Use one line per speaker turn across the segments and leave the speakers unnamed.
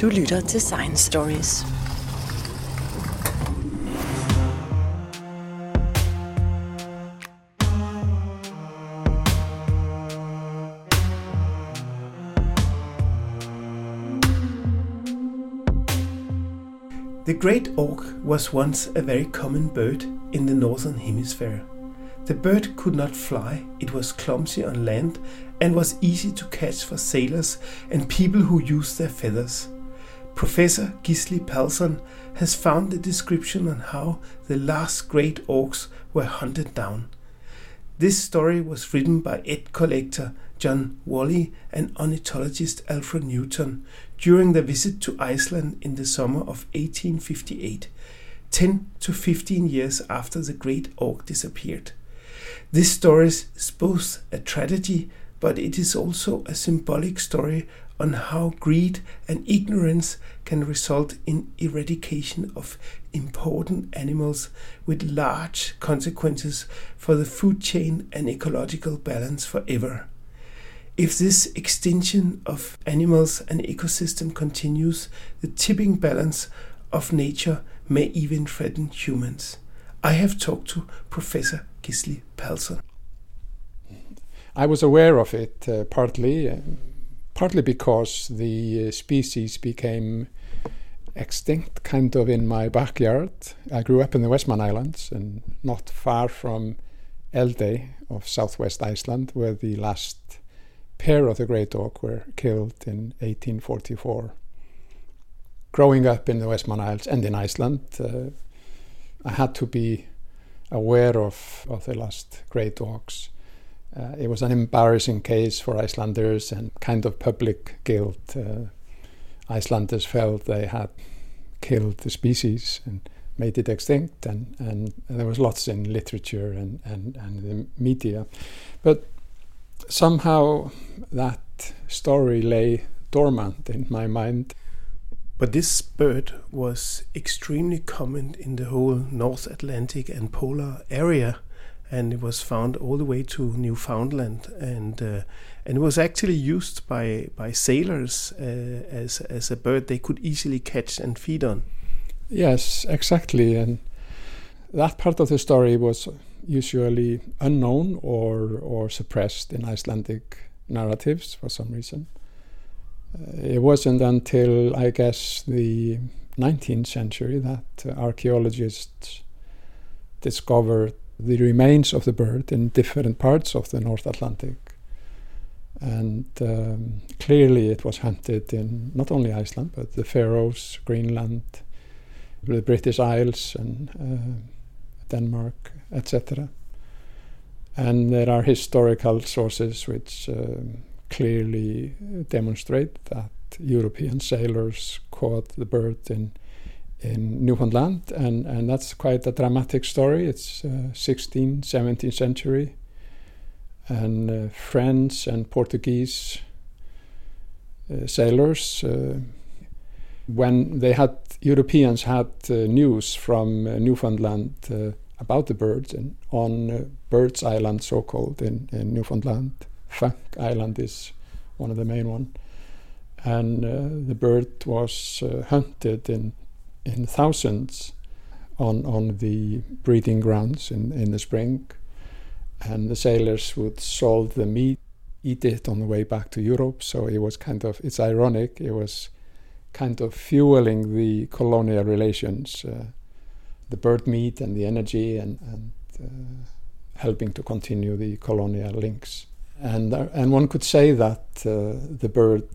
Du lytter til Science Stories.
The great auk was once a very common bird in the northern hemisphere. The bird could not fly, it was clumsy on land, and was easy to catch for sailors and people who used their feathers. Professor Gisli Palsson has found the description on how the last great auks were hunted down. This story was written by egg collector John Wolley and ornithologist Alfred Newton during their visit to Iceland in the summer of 1858, 10 to 15 years after the great auk disappeared. This story is both a tragedy, but it is also a symbolic story on how greed and ignorance can result in eradication of important animals with large consequences for the food chain and ecological balance forever. If this extinction of animals and ecosystem continues, the tipping balance of nature may even threaten humans. I have talked to Professor Gisli Palsson.
I was aware of it uh, partly, uh, partly because the uh, species became extinct kind of in my backyard. I grew up in the Westman Islands and not far from Eldey of southwest Iceland, where the last pair of the great auk were killed in 1844. Growing up in the Westman Isles and in Iceland, uh, I had to be aware of, of the last great auks. Uh, it was an embarrassing case for Icelanders and kind of public guilt. Uh, Icelanders felt they had killed the species and made it extinct, and, and there was lots in literature and, and, and the media. But somehow that story lay dormant in my mind.
But this bird was extremely common in the whole North Atlantic and polar area, and it was found all the way to Newfoundland, and uh, and it was actually used by by sailors uh, as as a bird they could easily catch and feed on.
Yes, exactly, and that part of the story was usually unknown or or suppressed in Icelandic narratives for some reason. Uh, it wasn't until I guess the 19th century that uh, archaeologists discovered the remains of the bird in different parts of the North Atlantic. And um, clearly, it was hunted in not only Iceland but the Faroes, Greenland, the British Isles, and uh, Denmark, etc. And there are historical sources which um, clearly demonstrate that European sailors caught the bird in in Newfoundland, and, and that's quite a dramatic story. It's uh, 16th, 17th century, and uh, French and Portuguese uh, sailors, uh, when they had Europeans had uh, news from uh, Newfoundland about the birds and on Birds Island, so called in, in Newfoundland. Funk Island is one of the main ones. And the bird was hunted in, in thousands on, on the breeding grounds in, in the spring. And the sailors would salt the meat, eat it on the way back to Europe. So it was kind of, it's ironic, it was kind of fueling the colonial relations. Uh, the bird meat and the energy and, and uh, helping to continue the colonial links. And, uh, and one could say that uh, the bird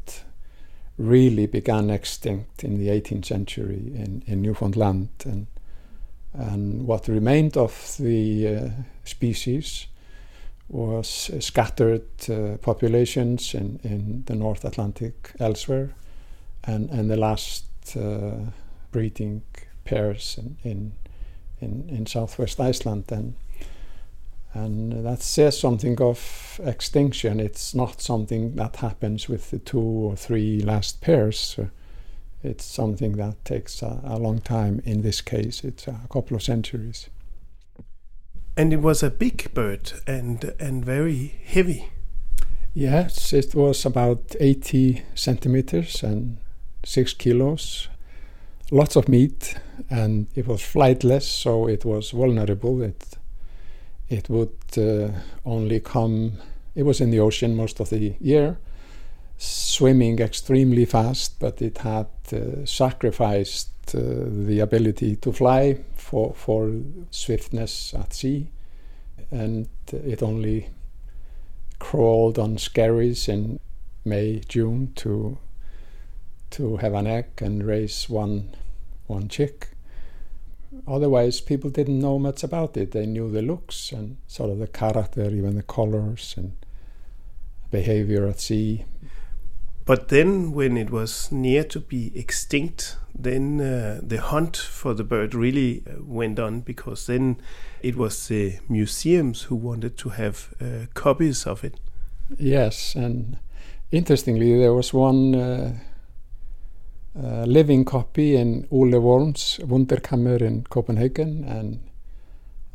really began extinct in the 18th century in, in Newfoundland. And, and what remained of the uh, species was scattered uh, populations in, in the North Atlantic elsewhere, and, and the last uh, breeding pairs in, in in, in southwest Iceland and and that says something of extinction. It's not something that happens with the two or three last pairs. It's something that takes a, a long time. In this case, it's a couple of centuries.
And it was a big bird and and very heavy.
Yes, it was about 80 centimeters and six kilos, lots of meat, and it was flightless, so it was vulnerable. It it would uh, only come. It was in the ocean most of the year, swimming extremely fast, but it had uh, sacrificed uh, the ability to fly for for swiftness at sea, and it only crawled on skerries in May, June to to have an egg and raise one one chick. Otherwise, people didn't know much about it. They knew the looks and sort of the character, even the colors and behavior at sea.
But then, when it was near to be extinct, then uh, the hunt for the bird really uh, went on because then it was the museums who wanted to have uh, copies of it.
Yes, and interestingly, there was one uh, uh, living copy in Ole Worm's Wunderkammer in Copenhagen, and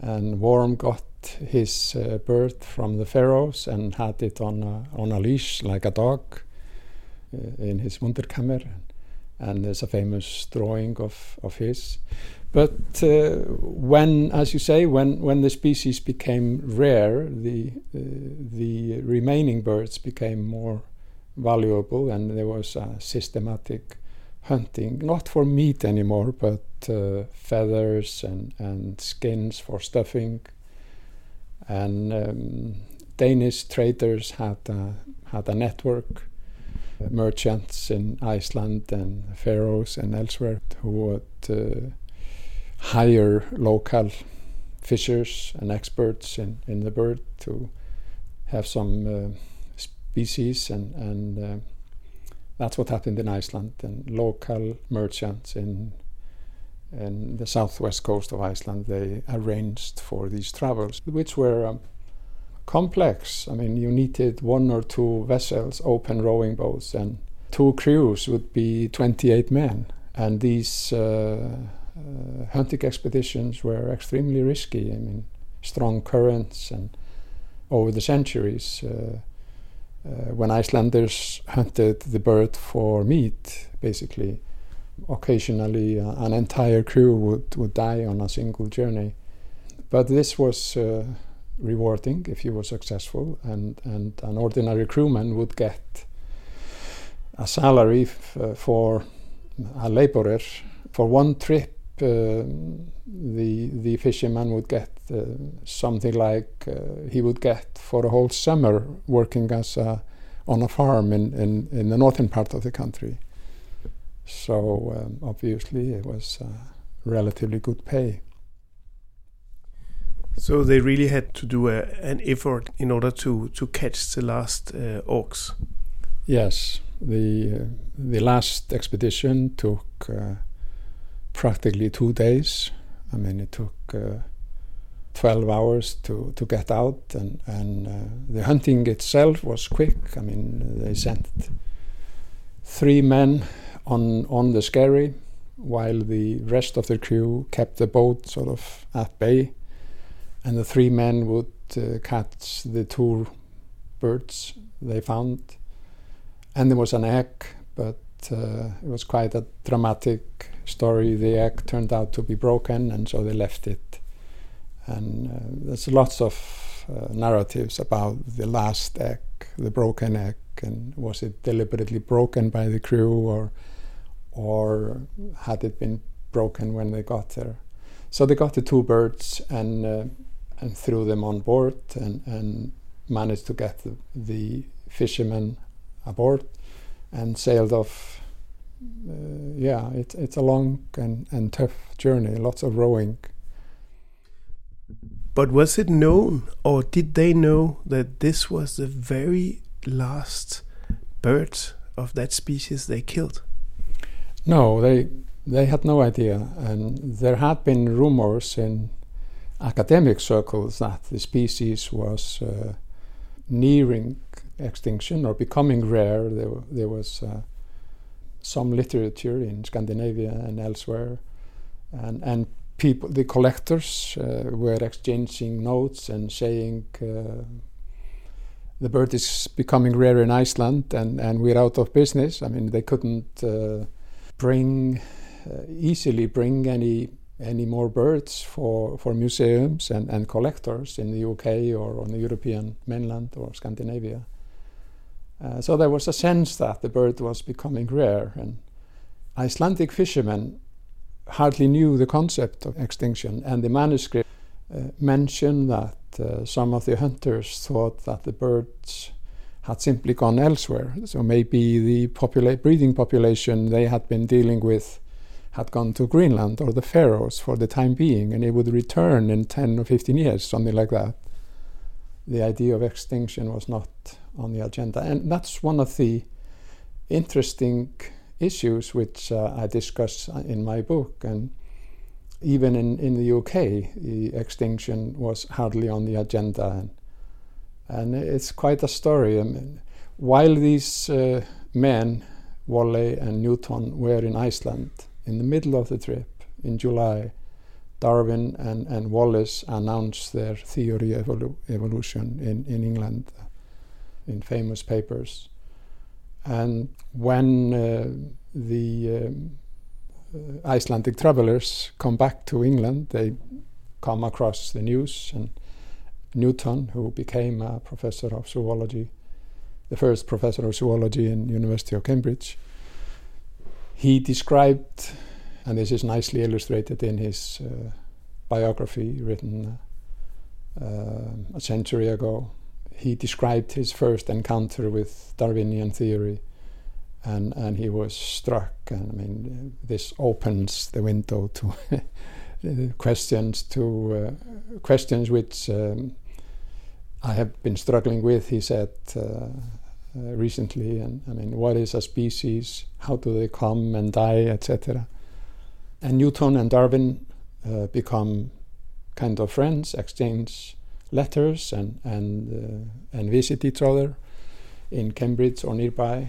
and Worm got his uh, bird from the Faroes and had it on a, on a leash like a dog uh, in his Wunderkammer, and there's a famous drawing of of his. But uh, when, as you say, when, when the species became rare, the, uh, the remaining birds became more valuable, and there was a systematic hunting, not for meat anymore, but uh, feathers and, and skins for stuffing. And um, Danish traders had a, had a network, uh, merchants in Iceland and Faroes and elsewhere who would uh, hire local fishers and experts in, in the bird to have some uh, species and, and uh, that's what happened in Iceland. And local merchants in in the southwest coast of Iceland they arranged for these travels which were um, complex. I mean you needed one or two vessels open rowing boats and two crews would be 28 men. And these uh, uh, hunting expeditions were extremely risky. I mean strong currents and over the centuries uh, uh, when Icelanders hunted the bird for meat, basically, occasionally uh, an entire crew would, would die on a single journey. But this was uh, rewarding if you were successful, and, and an ordinary crewman would get a salary for a laborer for one trip. Uh, the the fisherman would get uh, something like uh, he would get for a whole summer working as a, on a farm in, in, in, the northern part of the country. So um, obviously it was uh, relatively good pay.
So they really had to do a, an effort in order to, to catch the last uh, auks.
Yes, the uh, the last expedition took uh, practically two days. I mean, it took uh, 12 hours to, to get out, and, and uh, the hunting itself was quick. I mean, they sent three men on, on the skerry while the rest of the crew kept the boat sort of at bay, and the three men would uh, catch the two birds they found. And there was an egg, but uh, it was quite a dramatic story. The egg turned out to be broken, and so they left it and uh, there's lots of uh, narratives about the last egg, the broken egg, and was it deliberately broken by the crew, or or had it been broken when they got there? So they got the two birds and uh, and threw them on board, and, and managed to get the, the fishermen aboard, and sailed off. Uh, yeah, it's it's a long and, and tough journey, lots of rowing.
But was it known, or did they know that this was the very last bird of that species they killed?
No, they they had no idea, and there had been rumors in academic circles that the species was uh, nearing extinction or becoming rare. There, there was uh, some literature in Scandinavia and elsewhere, and and people, the collectors, uh, were exchanging notes and saying uh, the bird is becoming rare in Iceland and, and we're out of business. I mean, they couldn't uh, bring uh, easily bring any any more birds for, for museums and, and collectors in the UK or on the European mainland or Scandinavia. Uh, so there was a sense that the bird was becoming rare, and Icelandic fishermen hardly knew the concept of extinction, and the manuscript uh, mentioned that uh, some of the hunters thought that the birds had simply gone elsewhere. So maybe the popula- breeding population they had been dealing with had gone to Greenland or the Faroes for the time being, and it would return in 10 or 15 years, something like that. The idea of extinction was not on the agenda. And that's one of the interesting issues which uh, I discuss in my book. And even in, in the UK, the extinction was hardly on the agenda. And, and it's quite a story. I mean, while these uh, men, Wolley and Newton, were in Iceland, in the middle of the trip in July, Darwin and, and Wallace announced their theory of evolu evolution in, in England in famous papers. And when uh, the uh, Icelandic travelers come back to England, they come across the news and Newton, who became a professor of zoology, the first professor of zoology in University of Cambridge, he described, and this is nicely illustrated in his uh, biography written uh, a century ago, he described his first encounter with Darwinian theory, and and he was struck. And I mean, this opens the window to questions to uh, questions which um, I have been struggling with. He said. Uh, uh, recently, and I mean, what is a species? How do they come and die, etc. And Newton and Darwin uh, become kind of friends, exchange letters, and and uh, and visit each other in Cambridge or nearby.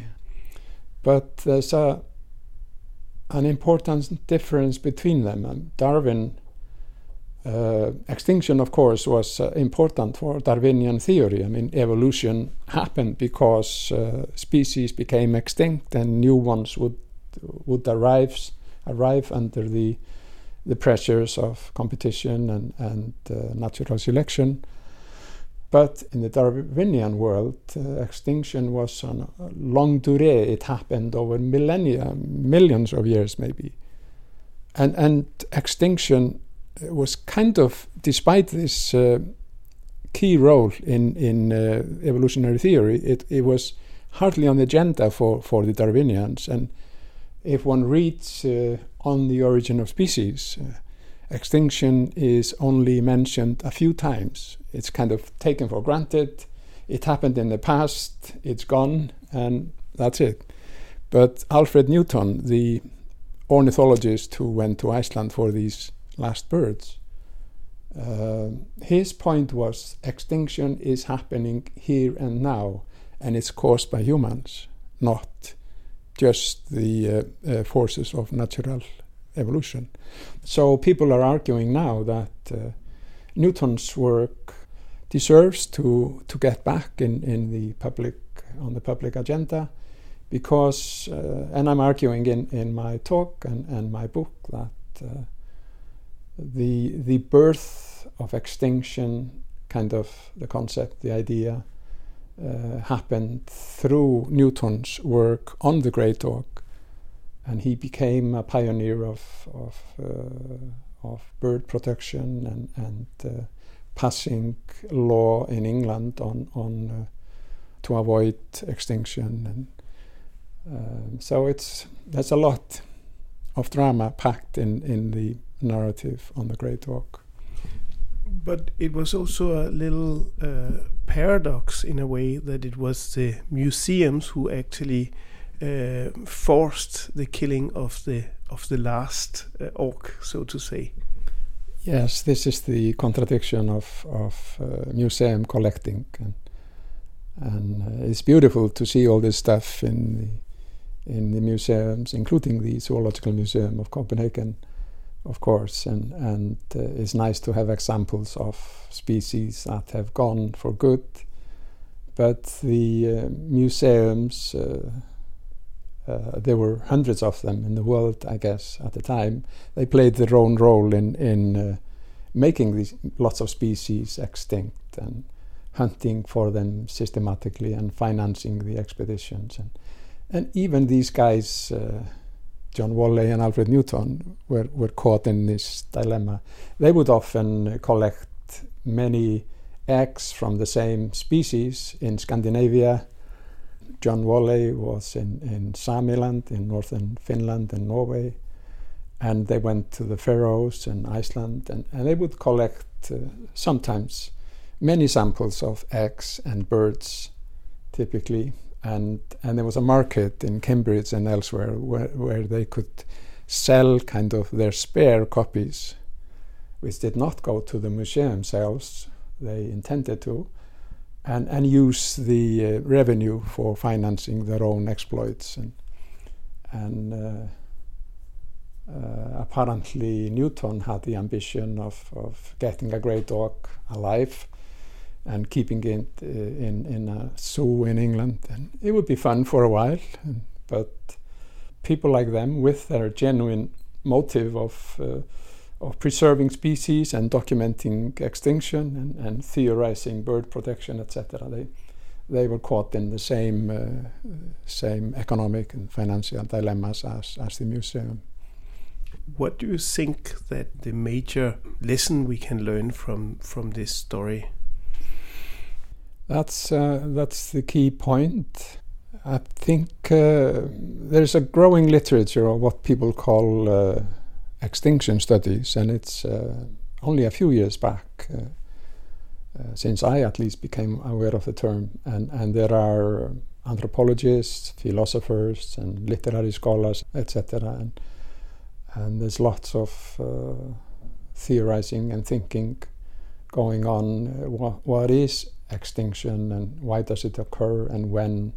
But there's a an important difference between them. And Darwin uh, extinction, of course, was uh, important for Darwinian theory. I mean, evolution happened because uh, species became extinct and new ones would would arrive arrive under the the pressures of competition and and uh, natural selection. But in the Darwinian world, uh, extinction was a long durée. It happened over millennia, millions of years, maybe. And and extinction was kind of, despite this uh, key role in in uh, evolutionary theory, it, it was hardly on the agenda for for the Darwinians. And if one reads uh, on the origin of species, uh, extinction is only mentioned a few times. It's kind of taken for granted. It happened in the past. It's gone, and that's it. But Alfred Newton, the ornithologist who went to Iceland for these last birds. Uh, his point was extinction is happening here and now, and it's caused by humans, not just the uh, uh, forces of natural evolution. So people are arguing now that uh, Newton's work deserves to to get back in, in the public on the public agenda because uh, and I'm arguing in, in my talk and, and my book that the the birth of extinction, kind of the concept, the idea, happened through Newton's work on the great auk, and he became a pioneer of of, uh, of bird protection and and uh, passing law in England on on uh, to avoid extinction and. Um, so it's there's a lot of drama packed in, in the narrative on the Great Auk.
But it was also a little uh, paradox in a way that it was the museums who actually uh, forced the killing of the of the last uh, auk, so to say.
Yes, this is the contradiction of of uh, museum collecting, and, and uh, it's beautiful to see all this stuff in the in the museums, including the Zoological Museum of Copenhagen of course, and and uh, it's nice to have examples of species that have gone for good. But the uh, museums uh, uh, there were hundreds of them in the world, I guess, at the time. They played their own role in in uh, making these lots of species extinct and hunting for them systematically and financing the expeditions and and even these guys. John Wolley and Alfred Newton were, were caught in this dilemma. They would often collect many eggs from the same species in Scandinavia. John Wolley was in, in Samiland in northern Finland and Norway. And they went to the Faroes and Iceland, and, and they would collect uh, sometimes many samples of eggs and birds, typically. And, and there was a market in Cambridge and elsewhere where, where they could sell kind of their spare copies, which did not go to the museum sales, they intended to, and, and use the uh, revenue for financing their own exploits. And, and uh, uh, apparently, Newton had the ambition of, of getting a great auk alive and keeping it uh, in, in a zoo in England. And it would be fun for a while, but people like them, with their genuine motive of uh, of preserving species and documenting extinction and, and theorizing bird protection, etc. They they were caught in the same uh, same economic and financial dilemmas as, as the museum.
What do you think that the major lesson we can learn from from this story?
That's uh, that's the key point. I think uh, there's a growing literature of what people call uh, extinction studies, and it's uh, only a few years back uh, uh, since I at least became aware of the term. And, and there are anthropologists, philosophers, and literary scholars, etc. And, and there's lots of theorizing and thinking going on. what is extinction and why does it occur and when?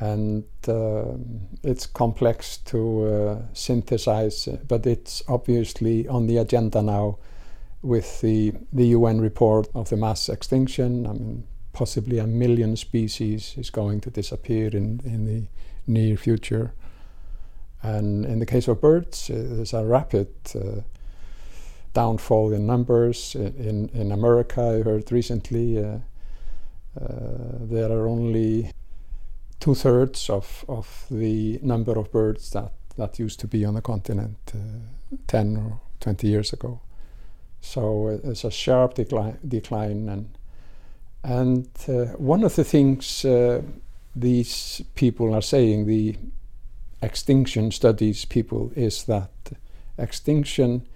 and uh, it's complex to uh, synthesize, but it's obviously on the agenda now with the, the UN report of the mass extinction. I mean, possibly a million species is going to disappear in, in the near future. And in the case of birds, there's a rapid uh, downfall in numbers. In, in America, I heard recently, uh, uh, there are only two thirds of, of the number of birds that, that used to be on the continent uh, 10 or 20 years ago. So uh, it's a sharp decline, decline and and uh, one of the things uh, these people are saying, the extinction studies people, is that extinction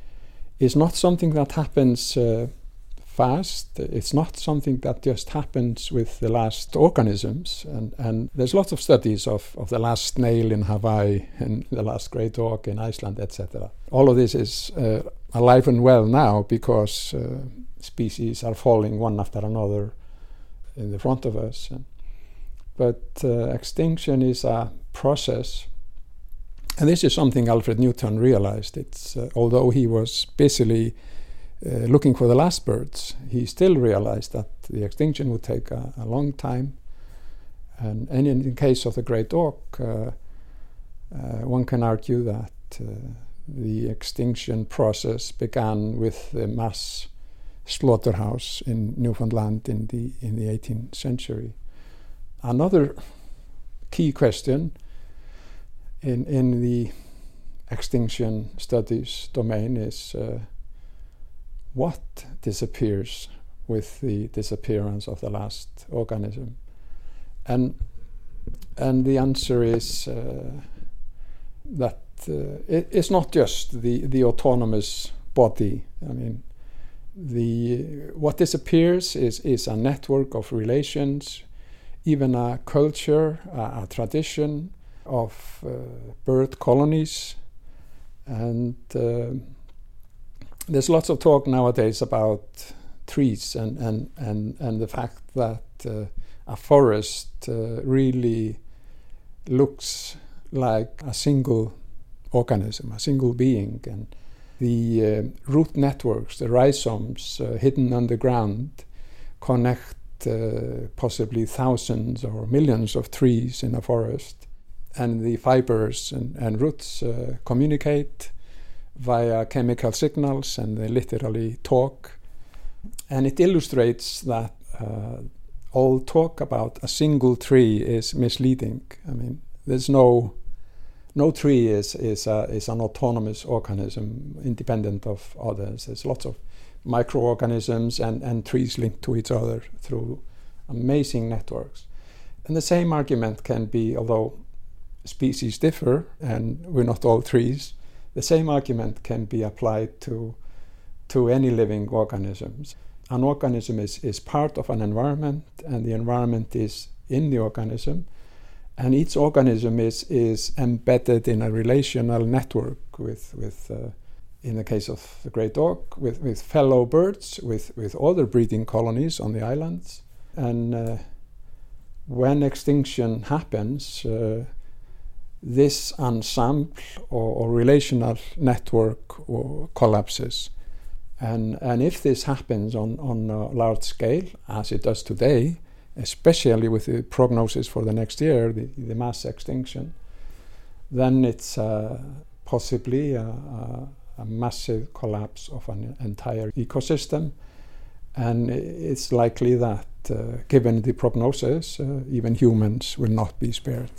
is not something that happens uh, fast. It's not something that just happens with the last organisms. And, and there's lots of studies of, of the last snail in Hawaii and the last great auk in Iceland, etc. All of this is uh, alive and well now because uh, species are falling one after another in the front of us. But uh, extinction is a process. And this is something Alfred Newton realized. It's uh, although he was busily uh, looking for the last birds, he still realized that the extinction would take a, a long time. And, and, in the case of the great auk, uh, uh, one can argue that uh, the extinction process began with the mass slaughterhouse in Newfoundland in the in the 18th century. Another key question in in the extinction studies domain is uh, what disappears with the disappearance of the last organism? And and the answer is uh, that uh, it, it's not just the, the autonomous body. I mean, the what disappears is is a network of relations, even a culture, a, a tradition of uh, bird colonies, and uh, there's lots of talk nowadays about trees and, and, and, and the fact that uh, a forest really looks like a single organism, a single being. And the uh, root networks, the rhizomes uh, hidden underground, connect uh, possibly thousands or millions of trees in a forest. And the fibers and, and roots uh, communicate via chemical signals and they literally talk. And it illustrates that uh, all talk about a single tree is misleading. I mean, there's no no tree is is, a, is an autonomous organism independent of others. There's lots of microorganisms and, and trees linked to each other through amazing networks. And the same argument can be, although species differ and we're not all trees, the same argument can be applied to, to any living organisms. An organism is, is part of an environment, and the environment is in the organism. And each organism is, is embedded in a relational network with, with uh, in the case of the great auk, with, with fellow birds, with, with other breeding colonies on the islands. And uh, when extinction happens, uh, this ensemble or, or relational network or collapses. And, and if this happens on, on a large scale, as it does today, especially with the prognosis for the next year, the, the mass extinction, then it's uh, possibly a, a, a, massive collapse of an entire ecosystem. And it's likely that, uh, given the prognosis, uh, even humans will not be spared.